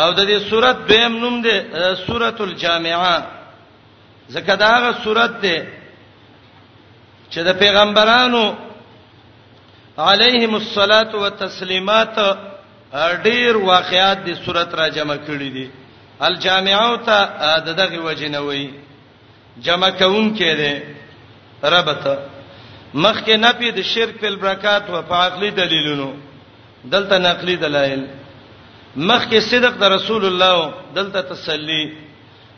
او د دې سورۃ دویم نوم دی سورۃ الجامعه زکه دا هغه سورۃ دی چې د پیغمبرانو علیهم الصلاۃ والتسلیمات ډیر واقعات د سورۃ را جمع کړی دي الجامعه ته دغه وجنوي جمع کوونکی دی ربط مخکې نفي د شرک په البرکات او په عقلي دلیلونو دلته نقلي دلایل مخکې صدق د رسول الله دلته تسلی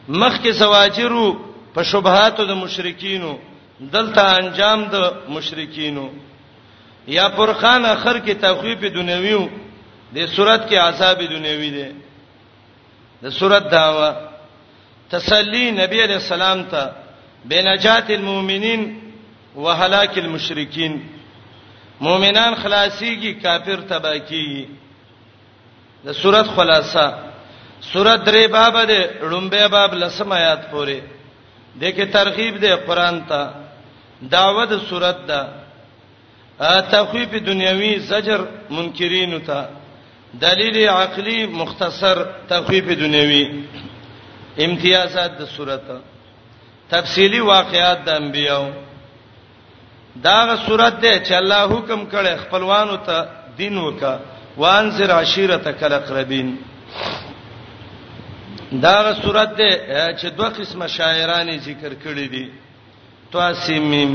مخکې زواجرو په شبهات د مشرکینو دلته انجام د مشرکینو یا فرقان اخر کې تخویب دنیویو د صورت کې عذاب دنیوی دی د سورۃ داوا تسلی نبی علیہ السلام ته بنجات المؤمنین وهلاک المشرکین مؤمنان خلاصيږي کافر تبا کیږي د سورۃ خلاصہ سورۃ درې باب ده لومبه باب لسم آیات پورې دغه ترغیب ده قران ته داوود سورۃ ده دا تخویف دنیوي زجر منکرین ته دلیل عقلی مختصر تخویف دنیوي امتیازات د سورته تفصیلی واقعات د انبیو داغه صورت ده چې الله حکم کړي خپلوانو ته دین وکا وانذر عشیرته کل قربین داغه صورت ده چې دوه قسمه شاعرانی ذکر کړي دي طاسمیم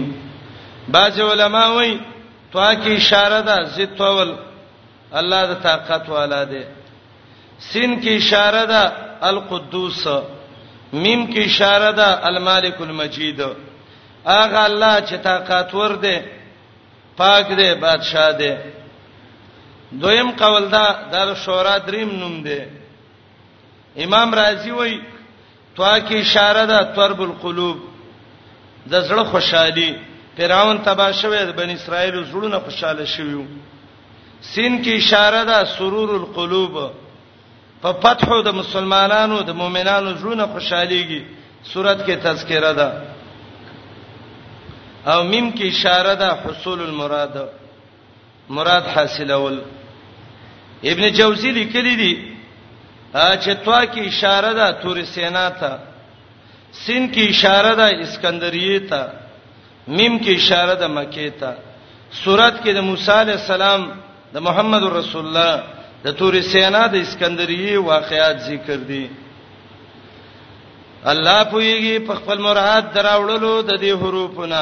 بعض علما وایي طا کې اشاره ده زتول الله د طاقت والا دی سین کې اشاره ده القدوس میم کې اشاره ده المالک المجید اغه الله چې طاقت ور دی پاک دی بادشاہ دی دویم قول دا د شورا دریم نوم دی امام رازی وایي طوا کې اشاره ده ترب القلوب د زړه خوشحالي فرعون تبا شوه د بنی اسرائیل زړونه خوشاله شویو سین کې اشاره ده سرور القلوب په فتحو د مسلمانانو د مؤمنانو زړونه خوشاليږي صورت کې تذکرہ ده او میم کې اشاره ده حصول المراد مراد حاصلول ابن جوزی لیکلی دی چې توا کې اشاره ده تور سینا ته سین کې اشاره ده اسکندریه ته میم کې اشاره ده مکه ته سورات کې د موسی علی السلام د محمد رسول الله د تور سینا د اسکندریه واقعات ذکر دي الله پویږي په خپل مراد دراوړلو د دې حروفونه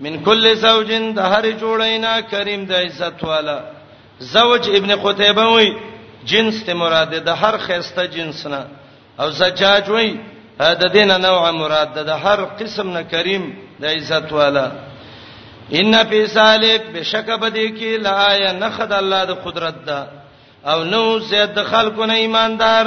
من کل زوجن د هر جوړینا کریم د عزت والا زوج ابن قتیبه وی جنس ته مراد ده هر خيسته جنس نه او زجاج وی د دینه نوع مراد ده هر قسم نه کریم د عزت والا ان فی سالک بشک بدی کی لایا نخد الله د قدرت ده او نو زید خلکو نه ایماندار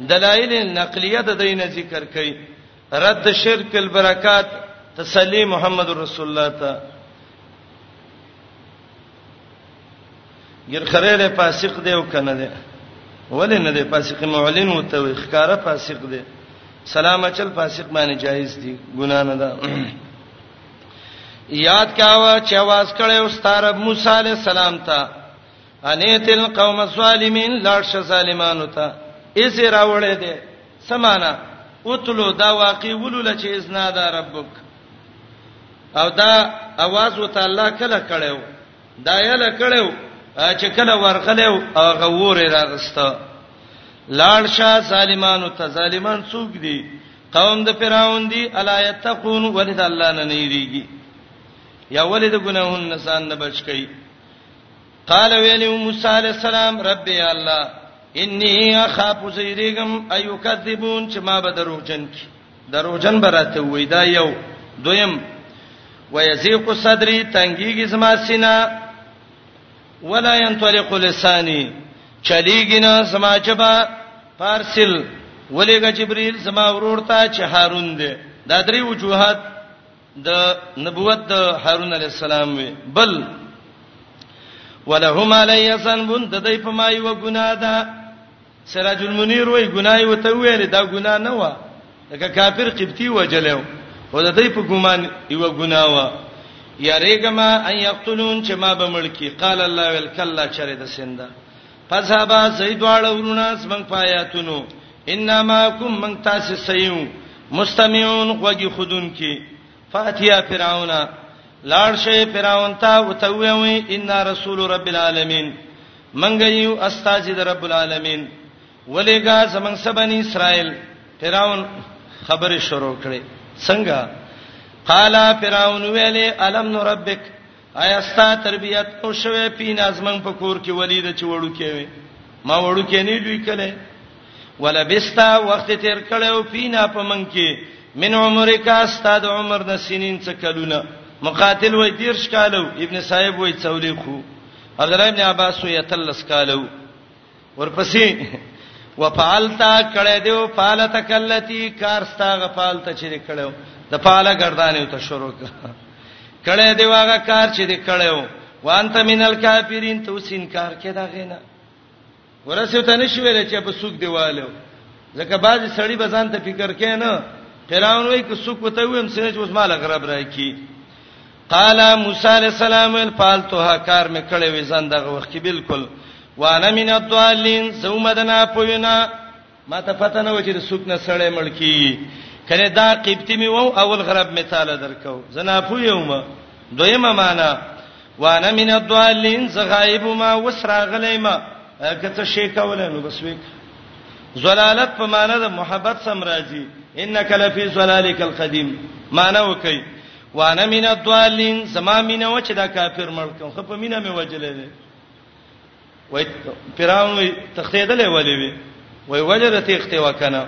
دلائل نقلیه د دینه ذکر کړي رد شرک البرکات تسلی محمد رسول الله ته ګر خره له فاسق دی او کنه دی ولې نه دی فاسق معلن وته وي ښکارا فاسق دی سلام اچل فاسق باندې جایز دی ګنا نه ده یاد کاوه چې आवाज کړي او ستاره موسی عليه السلام ته انیت القوم الظالمین لارش ظالمانو ته ایز راوړې دي سمانا اتلو دا واقع ولول چې اذنا دا ربک او دا आवाज وته الله کله کړو دا یله کړو چې کله ورغلو هغه وره راغسته لاړ شاه ظالمانو ته ظالمان څوک دي قوم د فراون دي الا یتقون ولید الله نه نه یریږي یا ولید ګناهون نسان نه بچ کی قال ویلی موسی علی السلام رب یا الله انی اخاف زیریګم ایو کذبون چې ما به دروغجن کی دروغجن براته وای دا یو دویم ويزيق صدري تنګيږي زما سینه ولا ينطلق لساني چلیږي نه زما جبا پارسل ولېګه جبريل زما ورور ته چې هارون دی دا درې وجوهات د نبوت د هارون علی السلام وی بل ولهم علی ذنب د دې په مای و ګناه ده سراج المنیر وی ګناه وته ویل دا ګناه نه و دا کافر قبطی وجلو او د دې په ګمان یو ګناه و یریګما ان یقتلون چې ما به ملکی قال الله ولکلا چره د سنده فذهبا زید واړه ورونه زمنګ پایاتونو انما کوم من تاسو سيو مستمعون غوږی خودون کی فاتیا فرعون لاړ شي فرعون ته وتوي ان رسول رب العالمین منګ یو استاد د رب العالمین ولېګا زمنګ سبن اسرائیل فرعون خبره شروع کړي څنګه قال فرعون ویلې الم نربک آیا ستا تربیت او شوه پینا زمنګ په کور کې ولید چې وړو کې وي ما وړو کې نه لوي کله ولا بستا وخت تیر کړو پینا په من کې من عمرک استاد عمر د سنین څخه کلونه مقاتل وای دیر شکالو ابن صاحب وای څولې خو حضرت ابن عباس وای تلس کالو ورپسې وفعلتا کړه دیو فعلت کلتی کار ستاغه فعلت چې کړو د فعل گردانه ته شروع کړه دیو هغه کار چې کړو وانت مینل کافرین تو سین کار کې دا غینا ورسې ته نشو ویل چې په سوق دیوالو ځکه باز سړی بزان ته فکر کین نه فراون وای که سوق وته ویم سینې اوس مال غرب راکی قال موسی علیہ السلام الفالتها کار مې کړې وې ځان دغه وخت کې بالکل وانا من الضالین زومدنا پوینا ما ته پته نه و چې سوک نه سړې ملکی کله دا قبطی می وو اول غرب می تعالی درکو زنا پویوم دویمه معنا وانا من الضالین زغایب ما وسراغلی ما کته شی کوله نو بس وک زلالت په معنا د محبت سم راځي انک لفی زلالک القدیم معنا وکي وانا من الضالین زما مینه و چې دا کافر مړ کوم خو په مینه مې وجلې وي وای پیراون وای تختیدلې ولې وي وای وجره تختی وکنه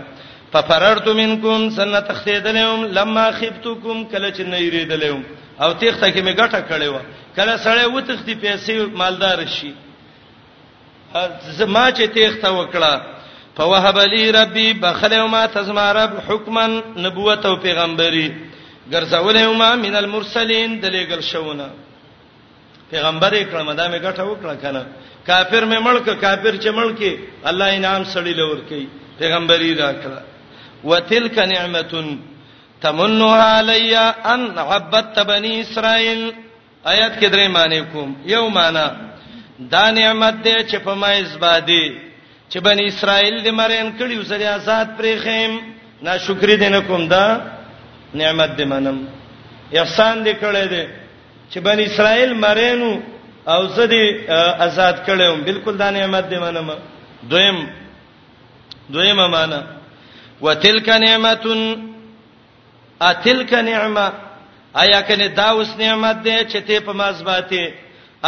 ففررت منکم سنه تختیدلم لما خفتکم کله چې نه یریدلم او تخته کې مې ګټه کړې و کله سړی و تختی پیسې مالدار شي زما چې تیخته وکړه فوهب لي ربي بخله ما تزما رب حکما نبوت او پیغمبري ګرځولې ما من المرسلین د لېګل شونه پیغمبر یې کړم دا مې ګټه وکړه کنه کافر مې ملک کافر چې ملک الله انعام سړی لور کوي پیغمبري راکړه وتلک نعمتن تمنها علی ان عبدت بنی اسرائیل آیات کې درې معنی کوم یو معنی دا نعمت دی چې په ما اسبادي چې بن اسرائیل دې مرین کړي وسره آزاد پرې خیم ناشکری دې نه کوم دا نعمت دې منم احسان دې کړی دې چې بن اسرائیل مرینو او زه دې آزاد کړم بالکل دا نعمت دې منم دویم دویم معنا وتلک نعمتون اتلک نعمه آیا کنه دا اوس نعمت دی چې ته په ماز باته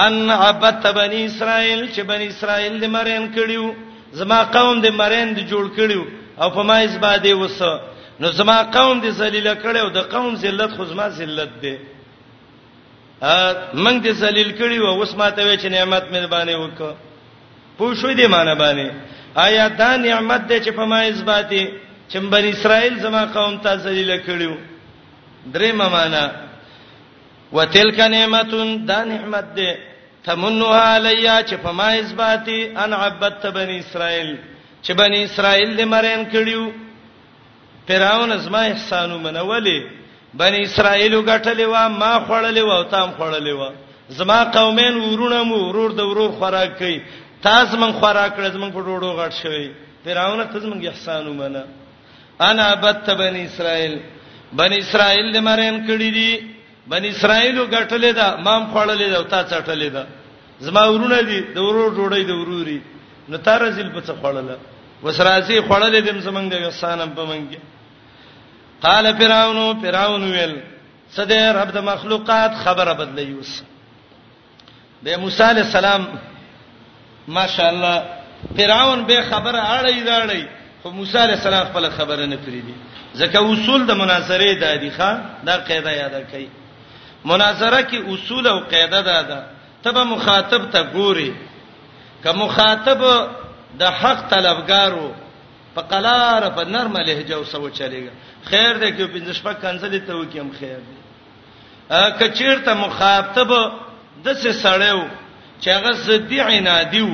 ان عبدت بنی اسرائیل چې بنی اسرائیل دې مرین کړیو زما قوم دې مرین دې جوړ کړیو او په ما اس باندې وسه نو زما قوم دې ذلیل کړیو د قوم ذلت خو زما ذلت دی ا من دې ذلیل کړیو اوس ما ته وې چې نعمت مې باندې وکړه پوه شوې دې معنی باندې آیا دا نعمت دې چې په ما اثباتي چې بن اسرائیل زما قوم ته ذلیل کړیو درې ممانا وتلک نعمتون دا نعمت دې تمنها علیا چې په ما اثباتي ان عبدت بن اسرائیل چې بن اسرائیل دې مرین کړیو فرعون زما احسانو منولې بنی اسرائیل غټلې وا ما خړلې وا او تام خړلې وا زما قومین ورونه مو ورور د ورور خوراک کوي تاسو من خوراک کړز من په ډوډو غټ شوی فرعون ته زمونږ احسان ومنه انا بت بنی اسرائیل بنی اسرائیل دې مرین کړی دي بنی اسرائیل غټلې ده مام خړلې ده او تا چټلې ده زما ورونه دي د ورور جوړې د وروري نو تار ځل په څه خړله وسرازي خړلې دم زمنګ د وسانم په منګه قال فرعون فرعون ویل صدې رب د مخلوقات خبره بدلې یوس د موسی علی السلام ماشاءالله فرعون به خبره اړی داړی خو موسی علی السلام خپل خبره نه کړی دي ځکه اصول د مناظره د دي ښا دا قاعده یاد کړئ مناظره کې اصول او قاعده ده دا تبه مخاطب ته ګوري که مخاطب د حق طلبګارو په قلار په نرمه لهجه او سوچ چلیږي خیر دې کې پنځه شپه کنځلې ته وکم خیر دې کچیرته مخاطب د څه سړیو چې هغه زدی عنادیو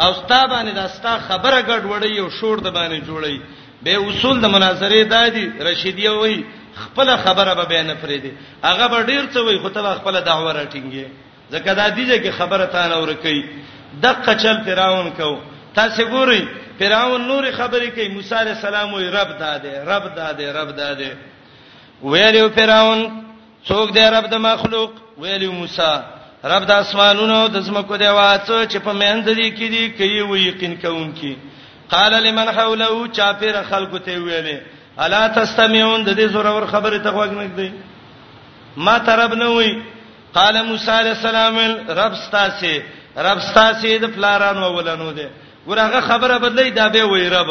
او ستابانه د استا خبره ګډ وړي او شور د باندې جوړي به اصول د مناظره دادی رشیدیه وای خپل خبره به بیان پرې دي هغه به ډیر څه وای خو ته خپل دعوه راټینګي ځکه دا دیږي چې خبره تا نه ورکي د قچل فراون کو تاسو ګورئ فراون نور خبرې کوي موسی عليه السلام وي رب داده رب داده رب داده ویلو فرعون څوک دی رب د مخلوق ویلو موسی رب د اسمانونو د زمکو دی واڅو چې په مهند دي کې دي کوي و یقین کوونکی قال لمن حوله چا پیر خلکو ته ویلې الا تستمعون د دې زورور خبره ته وګ نه دی ما ترب نه وی قال موسی علیہ السلام رب ستاسو رب ستاسو د پلارانو ولنو دی ورغه خبره بدلی دا به وی رب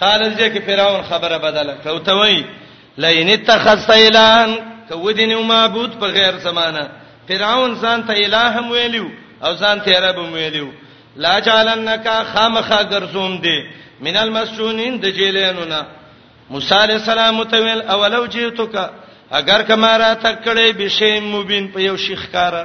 قال دې کې فرعون خبره بدله کوتوي لئن اتخذت الهن کودین معبود په غیر زمانہ فرعون ځان ته الہ هم ویلو او ځان ته رب هم ویلو لا جعلنک خامخا ګرځوم دې من المسجونین د جیلانو نه موسی علی السلام ته ویل اولو جیتک اگر کما را تکړې بشی مبین په یو شیخ کارا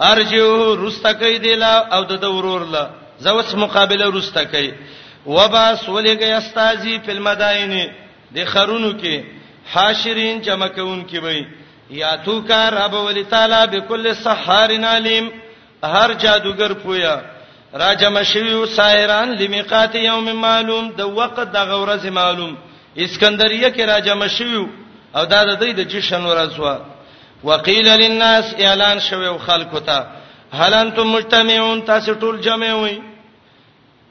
ارجو رستا کوي دلا او د ورور لا زوس مقابله رستا کوي وباس ولګي استاذي په المدائن د خرونو کې حاشرین جمع کون کې وي یا تو کا رب ول تعالی بكل سحار علیم هر جادوګر پویا را جمع شویو سایران لمیقات یوم معلوم د وخت د غورز معلوم اسکندریه کې را جمع شویو او دا د دې د جشن ورځ و وقیل للناس اعلان شوه خلکو ته هل انتم مجتمعون تاسو ټول جمع وئ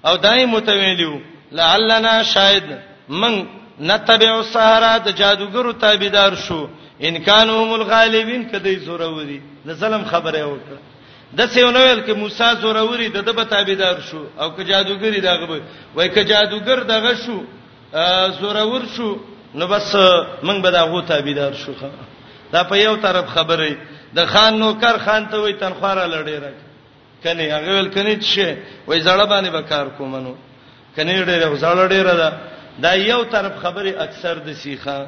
او دای متویلیو لعلنا شاید من نتبع السحرة د جادوګرو تابعدار شو ان کانوا هم الغالبین کدی زوروري د ظلم خبره وکړه د سیونویل کې موسی زوروري د دبه تابعدار شو او که جادوګری دغه وای که جادوګر دغه شو زورور شو نو بس موږ به دا غو تابعدار شو دا په یو طرف خبره د خان نوکر خان ته وای تنخواه را لړې راک کني هغه ول کني چې وای زړه باندې به کار کوم نو کني ډېر زړه ډېر ده دا یو طرف خبره اکثر د سیخه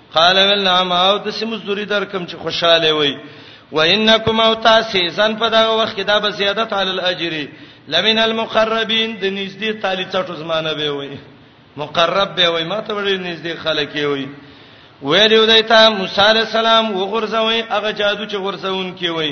قال ول نعم او د سمزوري درکم چې خوشاله وي وانکم او تاسو ځان په دغه وخت کې دا به زیادت علی الاجر لمن المقربین د نږدې تالی چټو زمانه به وي مقرب به وي ماته وړي نږدې خلک وي ویل یو دایته موسی علی السلام وغورځوي هغه جادو چې غورځون کې وي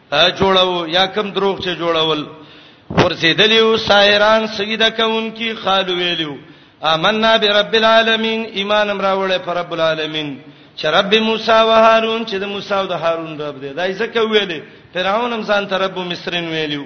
جوړو یا کم دروغ چې جوړول ورسېدلیو سایران سجده کوونکی خالو ویلو آمنا برب العالمین ایمان امراوله پر رب العالمین چې رب موسی او هارون چې د موسی او د هارون رب دی دای څه کوي فرعون هم ځان ته رب مصرین ویلو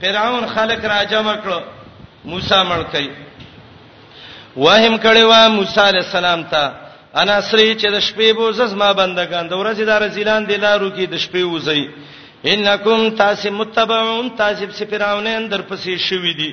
فرعون خلق را جمع کړو موسی مړ کړي وهم کړي وا موسی عليه السلام ته انا سری چې د شپې بوزز ما بندگان د ورځې دار زیلان د لارو کې د شپې وځي انکم تاسو متبعون تاسو سفراونین در پسې شوې دي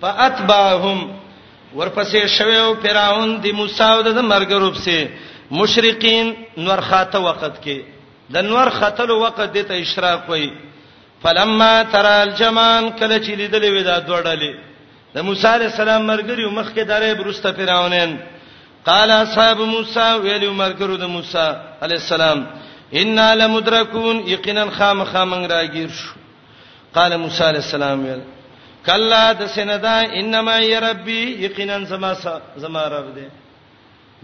فاتبعهم ورپسې شوو فرعون د موسی او د مرګرو پسې مشرقین نور خاطه وخت کې د نور خاتلو وخت د ته اشراق وای فلما ترى الجمان کله چې لیدلې وې دا دوړلې د موسی علی السلام مرګري مخ کې دارې برسته فرعونین قال اصحاب موسی ویل مرګرو د موسی علی السلام ان لمدرکون یقینا خامخا من راګیر شو قال موسی علیہ السلام ویل کلا د سندا انما ی ربی یقینا زما زما رب دې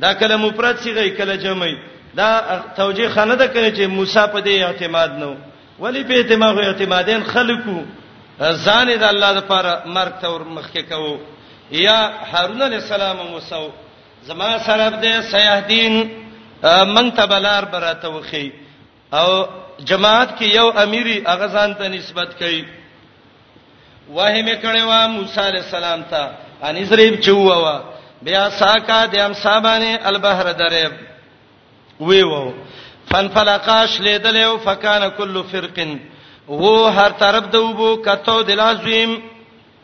دا کله مفرد سی غي کله جمعي دا توجیه خنه ده کړي چې موسی په دې اعتماد نو ولی په اعتماد اعتمادین خلقو ځان د الله لپاره مرګ ته ورمخکې کوو یا هارون علی السلام موسی زما سره دې سیاحدین من تبلار براته وخی او جماعت کې یو امیری هغه ځان ته نسبت کوي وه مې کړي وا موسی علی السلام ته ان اسرائیل چووا وا بیا ساکا د ام صاحبانه البحر درب وی وو فنفلقاش لیدل او فکان کل فرقن وو هر طرف د وبو کتو د لازم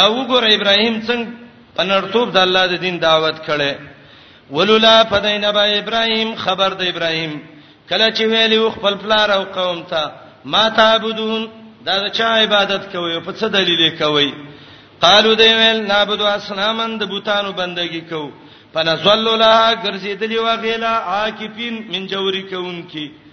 او ګور ابراهيم څنګه پنړتوب د الله د دین دعوت کړي ولولا فدینا با ابراهيم خبر د ابراهيم کله چې ویلی خپل پلار او قوم ته ما تعبدون دا د چا عبادت کوي په څه دلیل کوي قالو دی ویل نعبدو اسنامن د بوتانو بندگی کو فنزل لها ګرځیدلی وغیلا عاکفین من جوری کونکی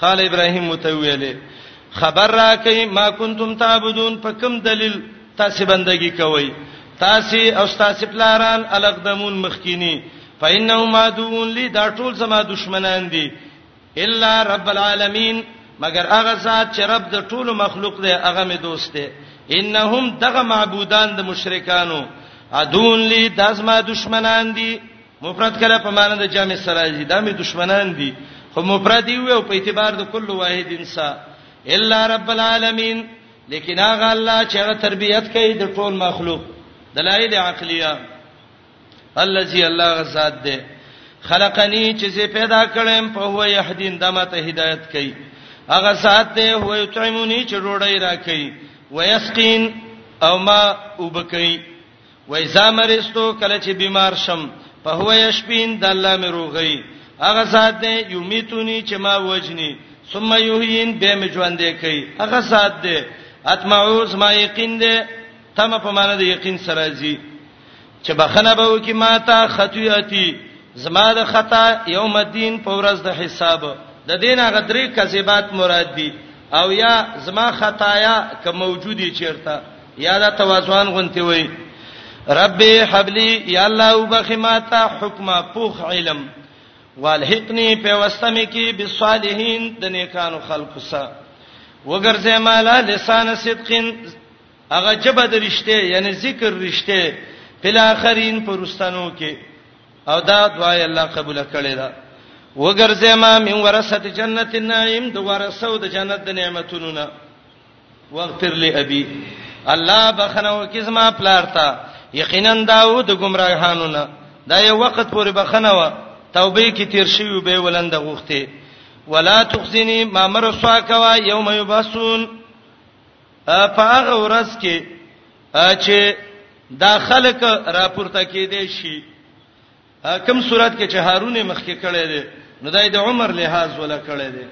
قال ابراهيم متويله خبر راکې ما کنتم تعبدون په کوم دلیل تاسو بندگی کوئ تاسو او تاسو پلاران القدمون مخکینی فإنهم عدوون لي دا ټول زما دشمنان دي الا رب العالمین مگر هغه ذات چې رب د ټولو مخلوق دی هغه مې دوست دی انهم دغه معبودان د مشرکانو عدوون لي داسما دشمنان دي مفرد کله په معنی د جامع سره دي دا می دشمنان دي خو مفرد یو او په اعتبار د کل واحد انسان الا رب العالمین لیکن هغه الله چې هغه تربيت کوي د ټول مخلوق دلایل عقلیه الذي الله غزاد ده خلقني چې زه پیدا کړم په هو يهدين دمه ته هدایت کوي هغه سات ده هو يطعمني چې ډوډۍ راکړي ويسقين او ما وبکي و اذا مرستو کله چې بیمار شم په هو یشفین د الله مې روغي هغه ذات دی یمیتونی چې ما وجنی ثم یحیین به مې ژوند دی کوي هغه ذات دی اتمعوز ما یقین دی تم په معنی د یقین سره زی چې بخنه به وکي ما ته خطیاتی زما د خطا یوم الدین په ورځ د حساب د دین هغه درې کذبات مراد دي او یا زما خطایا که موجودی چیرته یا دا تواضعان غونتی وای رب حبلی یا الله وبخماتا حکما پوخ علم والحقنی په واستمه کې بالصالحین د نیکانو خلق سره وګرځه مالا لسان صدقین هغه جبه د رښتې یعنی ذکر رښتې په اخرین پرستانو کې او دا دعا الله قبول کړي دا وګرځه ما من ورثه جنت النعیم د ورثه د جنت د نعمتونو نه واغفر لابي الله بخنه وکي زما پلار ته یقینا داو د گمراهانو نه دا یو وخت پورې بخنه و توبه کی تیر شوی به ولند غوخته ولا تخزنی ما مر سواکوا یوم یبسون فاغه ورځ کې چې دا خلک راپورته کېدې شي کوم صورت کې چې هارون یې مخکې کړی دی نو دای د عمر لحاظ ولا کړی دی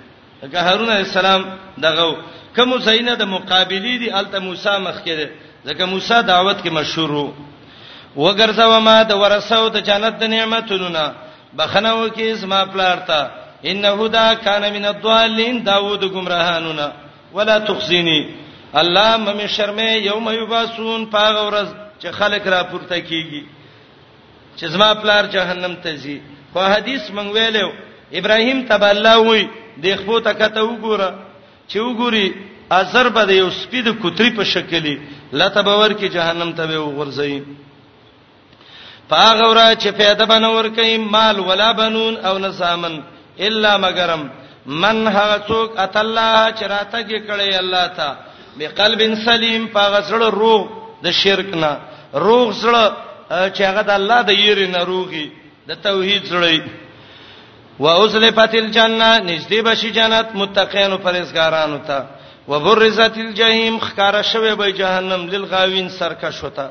که هارون علی السلام دغه کوم زینه د مقابلی دی الته موسی مخکې دی ځکه موسی دعوت کې مشهور وو وګرځاو ما د ورثو د جنت د نعمتونو نه بخنه وکي زما پلارتا انه دا کان من الضالین داوود گمراهانو نه ولا تخزینی الله مم شرمه یوم یباسون پاغ ورځ چې خلک را پورته کیږي چې زما پلار جهنم ته ځي خو حدیث مونږ ویلو ابراهیم تبا الله وی د خپو ته کته وګوره چې وګوري اثر به د یو سپید کوتری په شکلی لته باور کې جهنم ته وغورځي پاغه ورا چې پیدا بنور کوي مال ولا بنون او نسامن الا مگرم من هغه څوک ات الله چې راتګ کړي الله ته بقلب سلیم پاغه زړه روغ د شرک نه روغ زړه چې هغه د الله د یری نه روغي د توحید زړه واوزلفت الجنه نږدې بشي جنت متقین او پرهیزګارانو ته وبرزت الجحیم خکاره شوه به جهنم للغاوین سرکش وته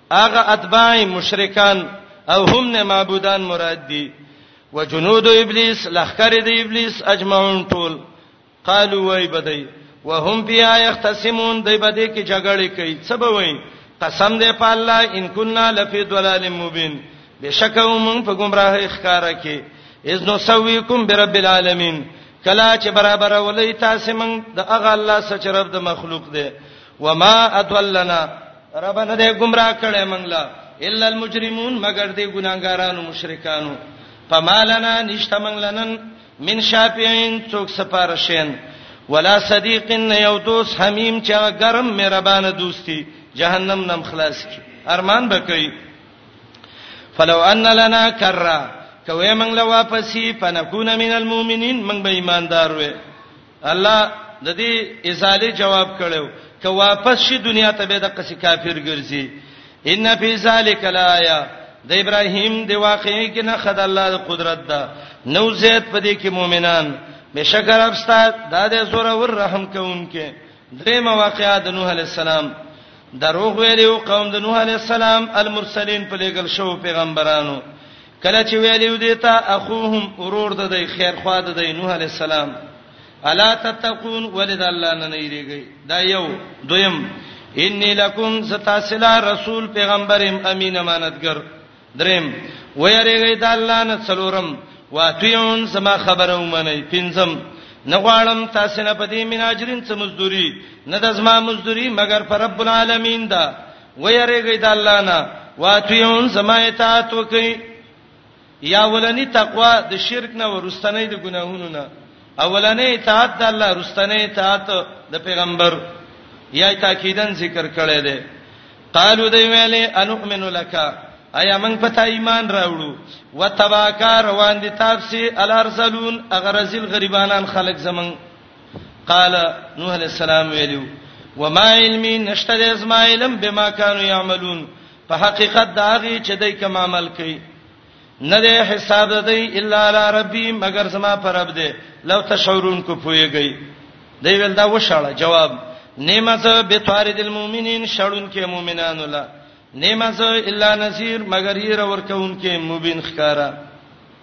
هغه اتباع مشرکان او هم نه معبودان مراد دي وجنود ابلیس لخر د ابلیس اجمعون ټول قالو وای بدی وهم بیا یختصمون دی بده کې جګړه کوي څه به وای قسم دې په الله ان كنا لفی ضلال مبین بشکه موږ په گمراهی ښکارا کې اذ نو سویکم برب العالمین کلا چې برابر ولې تاسو موږ د اغه الله سچ رب د مخلوق دی وما اضلنا رب نه دې گمراه کړې منګلا الا المجرمون مگر دې ګناګارانو مشرکانو فمالنا نشته منګلنن من شافعين څوک سپارشین ولا صديق یو دوست حمیم چې ګرم مهربان دوستي جهنم نم خلاص کی ارمان بکئی فلو ان لنا کرا کوي موږ له واپسی پنکون من المؤمنین موږ به ایماندار وې الله د دې ازاله جواب کړو که واپس شي دنیا ته به د قصې کافر ګرځي ان فی ذلک لایا د ابراهیم دی واقعي کې نه خد الله د قدرت ده نو زید پدې کې مؤمنان بشکر ابستا د دې زور ور رحم کوونکې درې مواقعات د نوح علی السلام دروغ ویلو قوم د نوح علی السلام المرسلین په لګل شو پیغمبرانو کله چې ویلیو دیتا اخوهم ورور د دی خیر خوا د دی نوح علی السلام الا تتقون ولد الله نه نیریږي دا یو دویم انی لکم ستاسلا رسول پیغمبرم امین امانتګر دریم ویریږي د الله نه څلورم واتیون سما خبره ومني پنځم نغواړم تاسو نه پدې میناجرین څه مزدوري نه د زما مزدوري مګر پر رب العالمین دا ويرېږئ د الله نه واتیون زما اطاعت وکړئ یا ولنی تقوا د شرک نه ورستنې د ګناهونو نه اولنې اطاعت د الله ورستنې اطاعت د پیغمبر یا تاکیدن ذکر کړی دی قالو دی ویلې انؤمن لك ایا موږ پتا ایمان راوړو وتباکا روان دي تاسو الارسلون اغرزل غریبانان خلق زمون قال نوح علیہ السلام ویلو وما علمي نشته د اسما علم بما كانوا يعملون په حقیقت دا غي چې دای کوم عمل کوي نه ده حساب ده الا علی ربی مگر زما پر رب ده لو تشعرون کو پويږي دی ول دا وشاله جواب نعمت به طارد المؤمنین شړون کې مؤمنان الله نعمت الا نذیر مگر یې ور کون کې مبین خکارا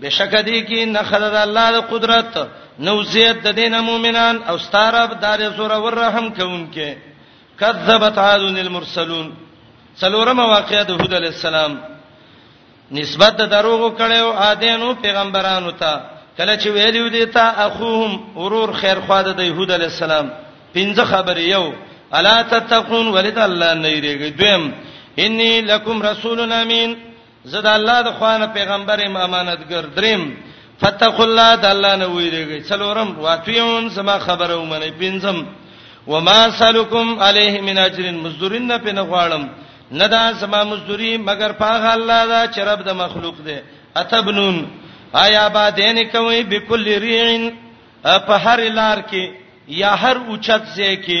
بشک دې کې نخره د الله د قدرت نو زیات د دین مؤمنان او ستارب دار زور ور رحم کوونکې کذبت عاد المرسلون څلورم واقعه د هود علی السلام نسبت د دروغ کړو عادینو پیغمبرانو ته کله چې ویلو دي تا اخوهم ورور خیر خوا د يهود علی السلام پنځه خبر یو الا تتقون ولد الله نه یریږي دویم انی لکم رسول امین زه د الله د خوانه پیغمبر ام امانتګر دریم فتقوا الله د الله نه ویریږي څلورم واطیعون سما خبره ومني پنځم وما سالکم علیه من اجر مزدورین نه پنه غواړم نه دا سما مزدوری مگر پاغه الله دا چې رب د مخلوق دی اتبنون آیا با دین کوي بكل رین په هر لار کې یا هر اوچت ځای کې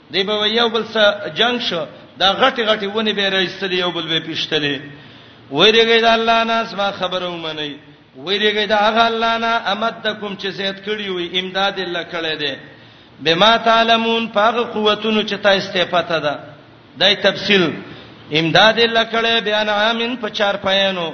دی به یو بل سره جنگ شو دا غټي غټي ونی به راځتلی یو بل به پیشتلی ویریږي د الله نه سما خبره ومني ویریږي د هغه الله نه امدکم چې زیات کړی وي امداد الله کړی دی بما تعلمون پاغه قوتونو چې تاسو ته پته ده دای تفصیل امداد الله کړی بیان عامن په چار پایانو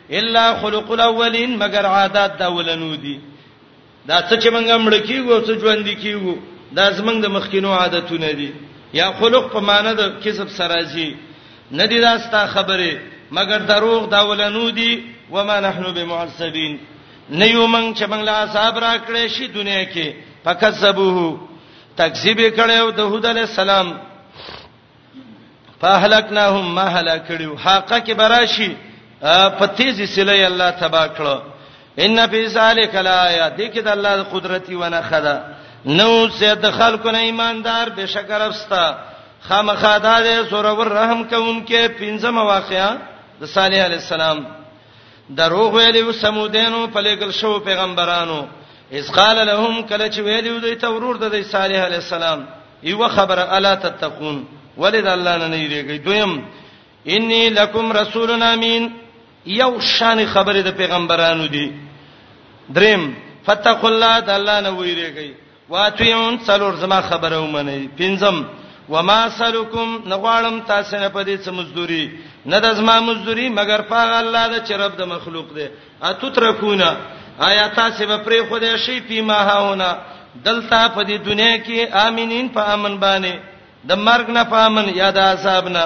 الا خلق الاولین مگر عادت دا ولنو دي دا څه چې موږ مړ کیږو څه ژوند کیږو دا زمنګ د مخکینو عادتونه دي یا خلق په معنی د کسب سرازي نه دي دا ستا خبره مگر دروغ دا ولنو دي وما نحنو بمعذبین نه یو موږ چې موږ له عذاب را کړې شي دنیا کې فکذبوه تکذیب کړو د هود علی السلام فاهلکناهم ما هلاک کړیو حقه کې براشي په تیزی سلی الله تبا کړو ان فی ذلک الایا دې کې د الله د قدرتي ونه خدا نو سه د خلکو نه ایماندار به شکر افستا خامخا د سورور رحم کوونکې پنځمه واقعا د صالح علی السلام دروغ ویلو سمودینو په لګل شو پیغمبرانو اذ قال لهم کله چې ویلو دوی ته ورور د صالح علی السلام یو خبره الا تتقون ولید الله نه نه یریږي دویم انی لکم رسول امین یو شان خبره د پیغمبرانو دی دریم فتقوا الله د الله نه ویریږي واطیعون څلور زما خبره ومنئ پنځم وما سلکم نغوالم تاسو نه پدې څه مزدوري نه د زما مزدوري مگر پاغه الله د چې رب د مخلوق دی اتو ترکونه آیا تاسو به پرې خو دې شي پیما هاونه دلته په دې دنیا کې امینین په امن باندې د مرګ نه په امن یا د عذاب نه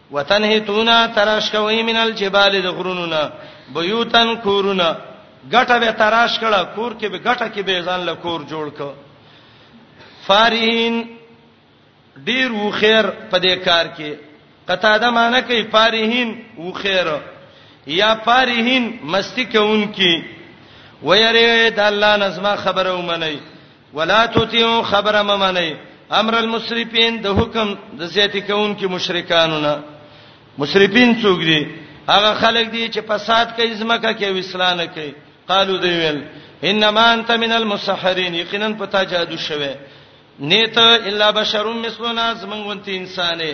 وتنهتونا تراش کوي من الجبال د غرونو نه بيوتن کورونه ګټه به تراش کړه کور کې به ګټه کې به ځان له کور جوړ ک فارین ډیر و خیر په دې کار کې قطاده معنی کوي فارین و خیر یا فارین مستی کوونکی ويره د الله نظم خبره ومني ولا تطيعوا خبر ممنئ امر المسرفين د حکم د زیاتی کوونکو مشرکانو نه مسرفين څوګ دي هغه خلک دي چې فساد کوي زمکه کې وسلانه کوي قالو دی ویل انما انت من المسحرين یقینا پتا جادو شوه نیت الا بشر مثلنا زمنګونتی انسانه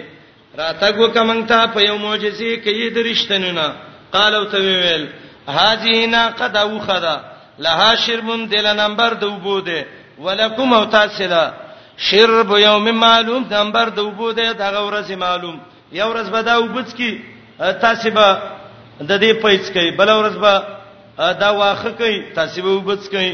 راتګ وکړه مونږ ته په یو معجزې کې یې درشتنو نه قال او ته ویل هذه ناقه دا وخدا لها شربون دل نمبر د وبو ده ولکم او تاسو له شرب یوم معلوم نمبر د وبو ده دا ورځ معلوم یو ورځ به دا وبڅ کی تاسو به د دې پیڅ کوي بل ورځ به دا واخه کوي تاسو به وبڅ کوي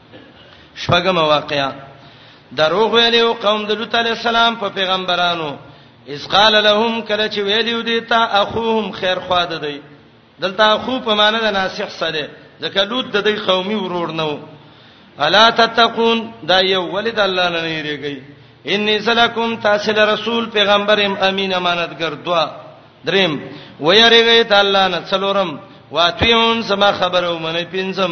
شپږم واقعا دروغ ویلو قوم د لوط علی السلام په پیغمبرانو اس قال لهم کله چې ویلو دي تا اخوهم خیر خوا ده دی دلته اخو په معنی د ناصح سره ځکه لوط د دې قومي ورور نه و الا تتقون دا یو ولید الله نه نیریږي انی سلکم تاسل رسول پیغمبرم امین امانتګر دوا دریم ویریږي ته الله نه څلورم واتیون سما خبرو منې پینځم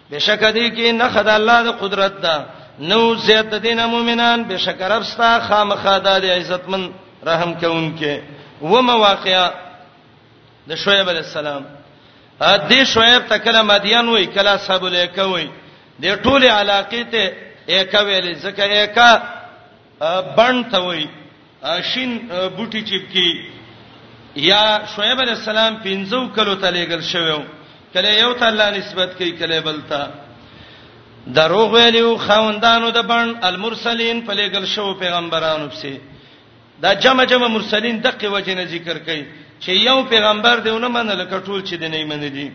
بشک دې کې نه خدای الله د قدرت ده نو زیات د دین مؤمنان بشک رب ستا خامخا د عزتمن رحم کوونکې و مواقعا د شعیب علی السلام ا دې شعیب تکله مدین وای کلا صاحب الیکه وای د ټوله علاقې ته الیکه ویلې ځکه الیکه بڼ ته وای شین بوټي چپکی یا شعیب علی السلام پنځو کلو ته لېګل شوو کله یو ته الله نسبت کوي کله بل ته دروغ ویلو خوندانو د بڼ المرسلین په لېګل شوو پیغمبرانو پسې دا جمع جمع مرسلین دغه وجه نه ذکر کوي چې یو پیغمبر دیونه منل کټول چې د نه منل دي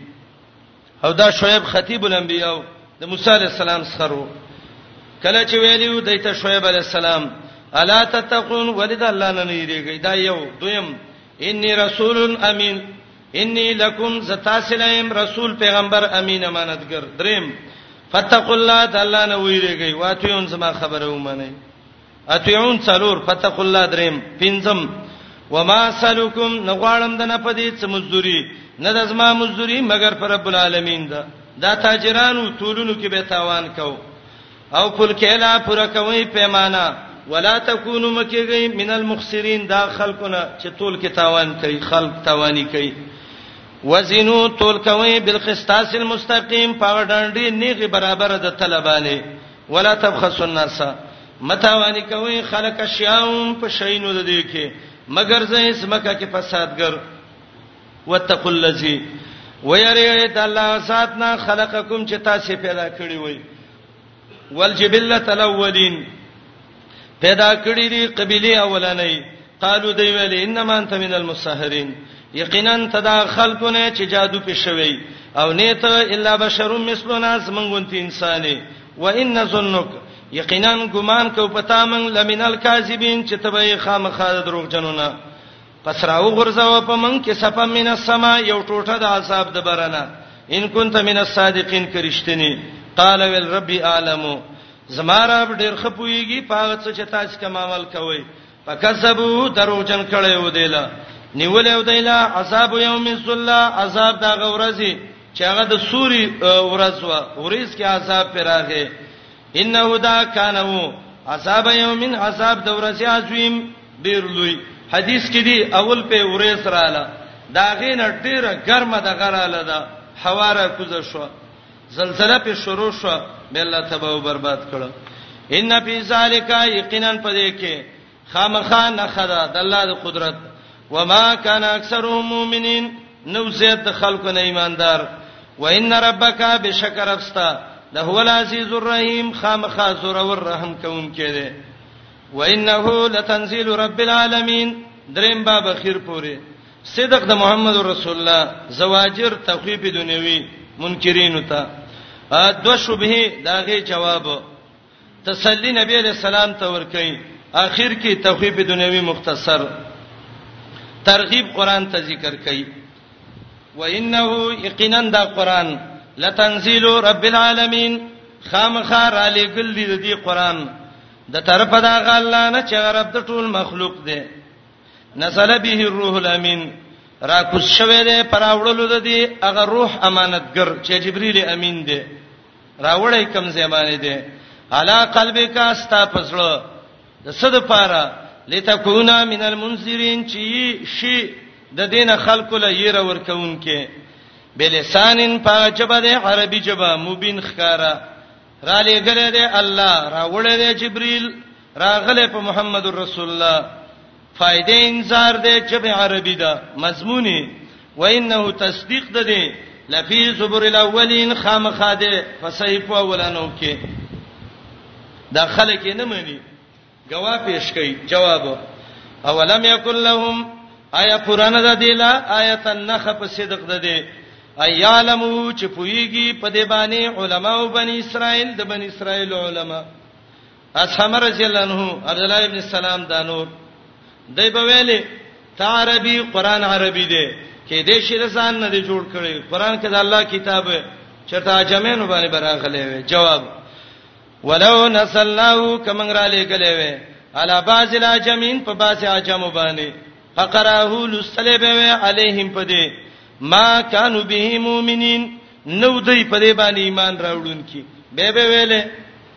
او دا شعیب خطیب الانبیاء د موسی علی السلام سره کله چې ویلو دایته شعیب علی السلام الا تتقون ولید الله نه نیریږي دا یو دویم انی رسول امین انی لکم زتاسلم رسول پیغمبر امین امانتګر دریم فتقوا الله تعالی نه ویریږي واتیون زما خبره ومنه اتیون څلور فتق الله دریم پنځم وما سلکم نغوالم د نه پدې څه مزدوري نه د زما مزدوري مگر پر رب العالمین دا دا تاجرانو تولونو کې به تاوان کو او فل کلا پر کوي پیمانه ولا تکونو مکیږي من المخسرین دا خلقونه چې تول کې تاوان کوي خلق تاوانی کوي وزنو تول کوي بالقسطاس المستقیم پاوډانډي نیغه برابر د طلبانه ولا تبخسوا الناس متاوانی کوي خلک شیاون په شینو د دې کې مگر زه هیڅ مکه کې فسادګر وتقل الذی ويري د الله ذات نه خلقکم چې تاسو پیدا کړی وي والجبلۃ الاولین پیدا کړی دی قبيله اولنې قالو دی ویل انما انت من المسحرين یقینا تدا خلقونه چې جادو په شوی او نیت الا بشر مثلنا زمونږ انساني وان ظنک یقینا ګمان کو پتا من لمن الکاذبین چې تبې خامخا دروغ جنونه پس راوغورځوه په موږ کې صفا من السما یو ټوټه د عذاب د برنه ان كنت من الصادقین کرشتنی قال ول ربي اعلم زما رب ډیر خپويږي پاغه څه چې تاسو کوم عمل کوئ فکذبوا دروجن کړي و دیلا نیولې و دیلا عذاب یوم الذلا عذاب دا غورځي چې هغه د سوري ورځ و ورځ کې عذاب پر راغی انه دا کانو عذاب یومن عذاب د ورځې عظیم ډیر لوی حدیث کې دی اول په اورې سره اله دا غین ډیره ګرمه د غراله ده حواره کوزه شو زلزلہ په شروع شو به الله تباہ او برباد کړو ان فی ذالک یقینا پدې کې خامخا نه خدا د الله د قدرت وما كان اکثرهم مؤمنین نو زید د خلکو نه ایماندار وان ربک بشکر افستا ده هو العزیز الرحیم خامخا زور ور رحم کون کړي وانه لتنزيل رب العالمین دریم باب اخیر پوری صدق د محمد رسول الله زواجر تخویب دنیوی منکرین ته دو شبهه داغه جواب تسلی نبی علیہ السلام ته ورکړي اخر کې تخویب دنیوي مختصر ترغیب قران ته ذکر کړي و انه یقینا دا قران لتنزيل رب العالمین خامخا را لګل دي د دې قران د طرفه دا غلا نه چې رب د ټول مخلوق دی نزل به الروح الامین را کوز شوه دې پراوړلو د دې هغه روح امانتګر چې جبرئیل امین دی راوړی کم زمانه دي علا قلبک استا پسړو د صد پاره لتكونا من المنذرين چی شی د دین خلق له یره ورکون کې بلسانن پاجبه د عربي جبه مبین خکارا را لګره ده الله را وړه ده جبريل راغله په محمد رسول الله فائده انذار دی چې به عربي ده مضموني وانه تصدیق ده دی لفی زبر الاولین خامخاده فصیف اولانو کې دا خلک نه مانی گواه پیش کړي جواب اولم یکل لهم آیا قران د دی لا آیت النخ په صدق ده دی ایالمو چې پویږي په دې باندې علما او بنی اسرائیل د بنی اسرائیل علما اصحاب رضی الله عنه عبد الله ابن سلام دانور دای په ویلې تا عربي قران عربي دی کې دې شي رسان نه دی جوړ کړی قران کې د الله کتاب چرته اجمنو باندې براغلې وي جواب ولو نسلناه کمن را لګلې وي علا باز الاجمین په باز اجم باندې فقراه لسلب وي عليهم پدې ما كانوا به مؤمنين نو دوی پدې باندې ایمان راوړونکي به به ویلې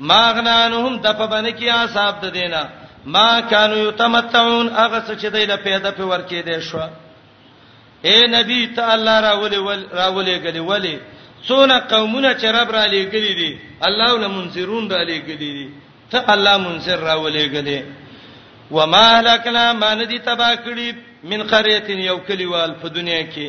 ما غنانهم د په باندې کې اصحاب د دینه ما كانوا يتمتعون هغه څه چې دای له پیدا په ورکې دي شو اے نبی ته الله راولې ول راولې غلي ولې څونه قومونه چې رب را لېګلې دي الله ول منذرون را لېګلې دي ته الله منذر راولې غلي وما هلكنا ما ندي تبا کړی من قريه یو کلیوال په دنیا کې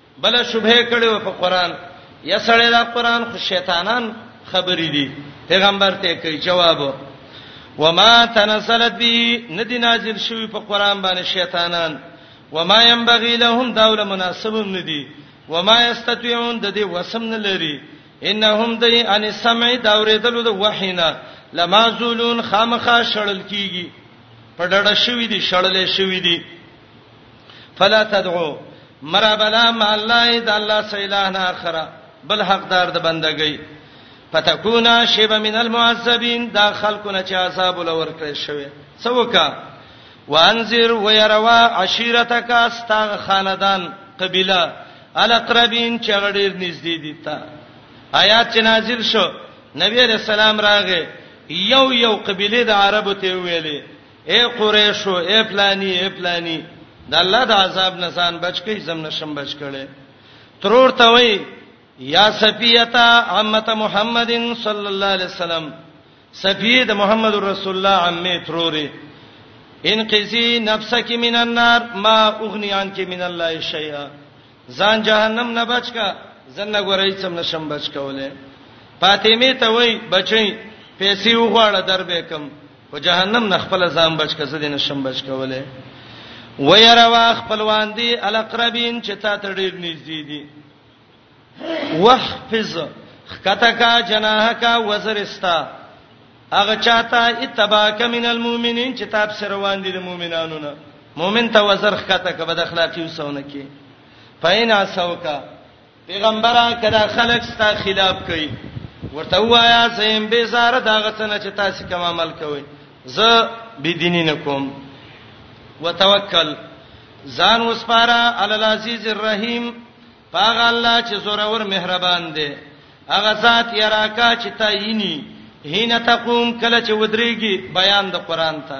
بل شبهه کړي و په قران یا سړی دا قران خو شیطانان خبرې دي پیغمبر ته کوي جواب وما تنزلت به ندی نازل شوی په قران باندې شیطانان وما ينبغي لهم داول مناسب ندی وما یستطيعون د دې وسم نه لري انهم دی ان سمع داوریدلو د وحینا لما زولون خامخا شړل کیږي په ډډه شوی دي شړلې شوی دي فلا تدعو مرابلا مع الله د الله سره اله نه اخره بل حقدار د بندګۍ فتكونا شیبه من المعذبین دا خلقونه چې عذاب ولور کړی شوی څوکا وانذر ويروا عشيرتك استغ خاندان قبيله الاقربين چې غړي نږدې دي تا آیات چې نازل شو نبی رسول الله راغې یو یو قبيله د عربو ته ویلې اے قریشو اے پلانی اے پلانی د الله د عذاب نه ځان بچ کړئ زم نشم بچ کړي ترور ته وای یا سفیتا عمته محمدن صلی الله علیه وسلم سفیه د محمد رسول الله عمه تروري ان قزی نفسک من النار ما اغنی عنک من الله شیئا ځان جهنم نه بچ کا زنه غوري څم نشم بچ کوله فاطمه ته وای بچی پیسې وغواړه دربه کم په جهنم نه خپل ځان بچ کزه دې نشم بچ کوله ويروا خپلوان دي الاقربين چې تا ته ډېر نږدې دي وحفظ خکته کا جناح کا وزرستا هغه چاته اتباک من المؤمنین چې تاب سره روان دي د مؤمنانو نه مؤمن ته وزر خکته کا بد اخلاقی وسونه کی فین اسوکا پیغمبره کدا خلک ستا خلاف کوي ورته وایا زم به زار دا غسنه چې تاسو کوم عمل کوي زه بی دینی نکوم وتوکل ځان وسپاره علی العزیز الرحیم پاغه الله چې زورور مهربان دی هغه ذات یراکا چې تا یینی هینه تقوم کله چې ودریږي بیان د قران ته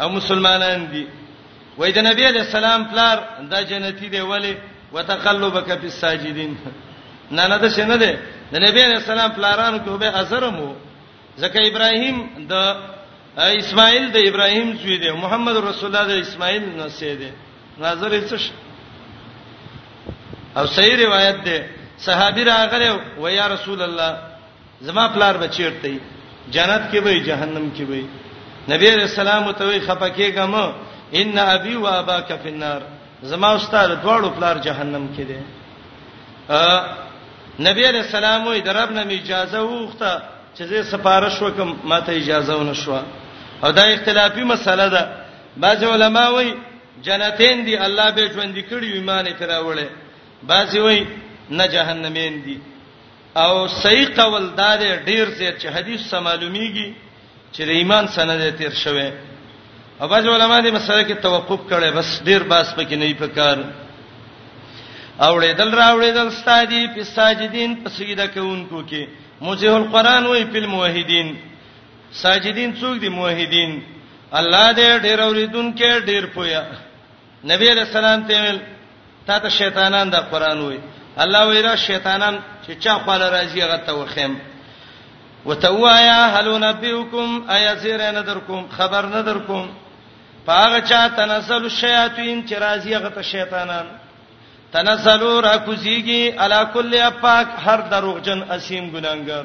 او مسلمانان دي وای د نبی علی السلام پلار دا جنتی دی ولی وتقلبک فی الساجدین نه نه د شنه دی د نبی علی السلام پلارانو کې به ازرمو ځکه ابراهیم د اسماعیل د ابراهیم زوی دی محمد رسول الله د اسماعیل نسې دی نظر یې څه او صحیح روایت ده صحابي راغله و یا رسول الله زما پلار به چیرته وي جنت کې وي جهنم کې وي نبی علیہ السلام ته وی خپکیګه مو ان ابي و اباک فی النار زما استاد دواړو پلار جهنم کې دي نبی علیہ السلام وی درب نه اجازه وغوښته چې زه سفارش وکم ماته اجازه ونه شو او دا اختلافي مسله ده بعض علما وی جنتین دی الله به ژوند کړی ایمان تراوړې بعض وی نه جهنمین دی او صحیح قول دا دی ډیر زیات چې حدیث سم معلومیږي چې د ایمان سند تیر شوی او باج علماء دې مسله کې توقف کړي بس ډیر باس پکې نه پکار اوړې دل راوړې دل ستادي په ساجدين په سجده کوونکو کې موجه القرآن وې په موحدین ساجدين څوک دي موحدین الله دې ډیر اوریدونکو ډیر پویا نبی علیہ السلام ته ویل تا ته شیطانان دا قران وای الله ویرا شیطانان چې چا خپل راځي هغه ته وخیم وتوایا هل نبیکم ایا زیر نظر کوم خبر نظر کوم پاغه چا تنزل الشیاطین چې راځي هغه ته شیطانان تنزلوا را کوزیږي علا کل افاق هر دروغجن اسیم ګناګر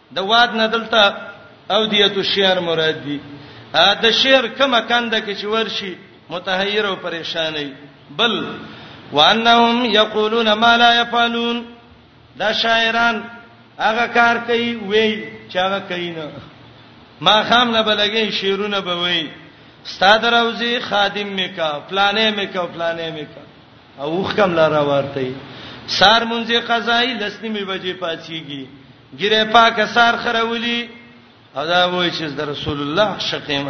د واد نه دلته او دیت الشعر مراد دی د شعر کومه کنده کې چې ورشي متحیر او پریشان وي بل وانهم یقولون ما لا یفعلون دا شاعران هغه کار کوي وی چې هغه کوي نه ما خام نه بلګي شعرونه به وی استاد روزي خادم میکا پلانې میکا پلانې میکا او وخ کم لاره ورته سار مونږه قضای لسنی می بجې پاتېږي ګیره پاکه سار خرولي او دا وای چې د رسول الله عاشق یم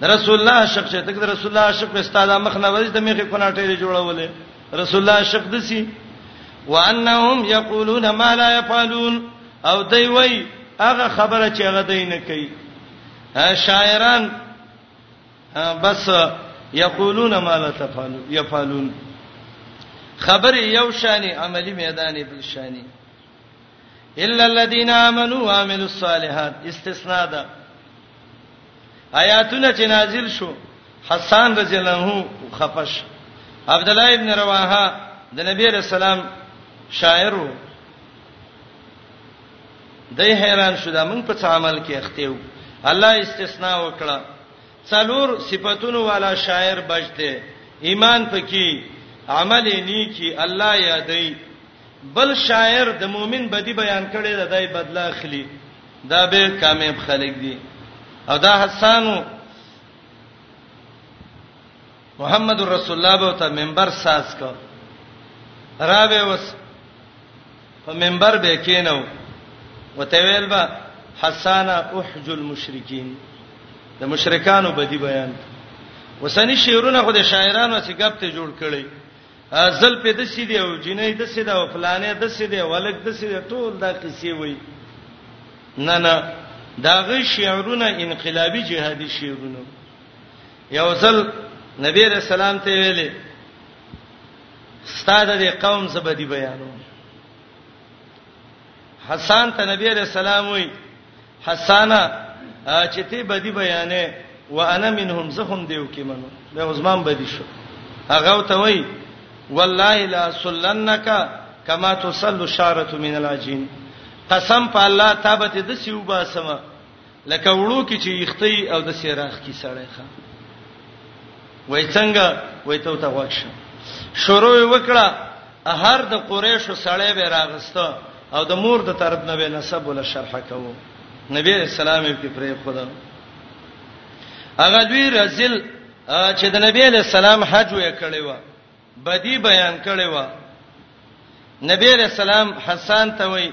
د رسول الله عاشق چې تک د رسول الله عاشق استاد مخ نه وځي د میخه کوناټې جوړولې رسول الله عاشق دسی وانهم یقولون ما لا يفعلون او دی وای هغه خبره چې هغه دی نه کوي شاعران بس یقولون ما لا تفعلون يفعلون خبر یو شانی عملی میدان بل شانی الا الذين امنوا وعملوا الصالحات استثناء ده آیاتونه چې نازل شو حسان رضی الله عنه خفش عبد الله ابن رواحه د نبی رسول الله شاعرو د حیران شو دا موږ په څه عمل کې اختیو الله استثناء وکړه څلور صفاتونو والا شاعر بچته ایمان پکې عمل نیکی الله یادې بل شاعر د مؤمن بدی بیان کړي دا دای بدله اخلي دا به کامیاب خلک دي او دا حسانو محمد رسول الله به ته منبر ساز کو راوي وس په منبر به کینو وته ویل با حسانا احج المشرکین د مشرکانو بدی بیان وسنی شعرونه خو د شاعرانو څخه غپته جوړ کړي ځل په دسي دی او جنې دسي دا او فلانه دسي دی ولک دسي دی ټول دا قصې وای نه نه دا غي شعرونه انقلابي جهادي شعرونه یو ځل نبی رسول الله ته ویلي ستاده د قوم زبدي بیانو حسن ته نبی رسول الله وی حسانه چې ته بدی بیانې وانا منهم زخم دیو کې منو به عثمان بدی شو هغه ته وای والله لا سلنک کما تصل شاره من العجین قسم په الله تابت د سیو باسمه لکه وړو کې چې یختي او د سیراخ کې سړی ښه وای څنګه وای ته ته واښه شروع وکړه هر د قریشو سړی به راغسته او د مور د طرف نه به نسب ول شرح کوو نبی رسول الله په پرې خدا هغه دوی رزل چې د نبی له سلام حج وې کړی و بدی بیان کړی و نبی له سلام حسن ته وای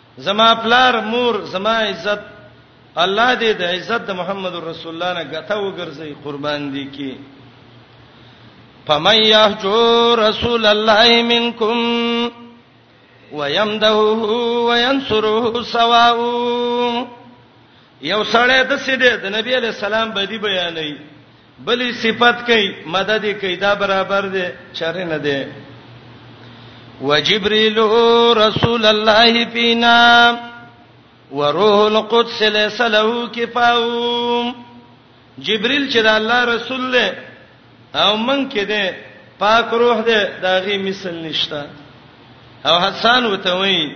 زما پلار مور زما عزت الله دې د عزت د محمد رسول الله نه غته وګرځي قربان دي کی فمن يهجو رسول الله منكم ويمدهه وينصره سواء یو سړی د سې دی د نبی علی السلام بدی بیانوي بلې صفت کوي مدد کوي دا برابر دی چاره نه دی وجبريل رسول الله فينا وروح القدس ليس له كفاهم جبريل چې د الله رسول له او من کې ده پاک روح ده داغي مثل نشتا او حسن وته وی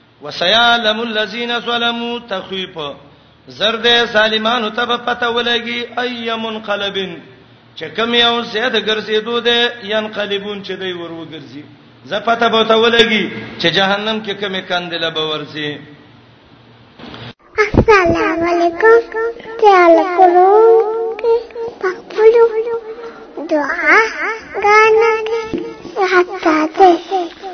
وسيعلم الذين ظلموا تخويف زرد ظالمانو ته په پته ولګي ايم منقلبن چې کوم یو زید ګرځېدو دی ينقلبون چې دی ورو ګرځي زه پته به ته ولګي چې جهنم کې کومه کندله به ورځي السلام علیکم تعال کولو پخپلو دعا غانا حتا ته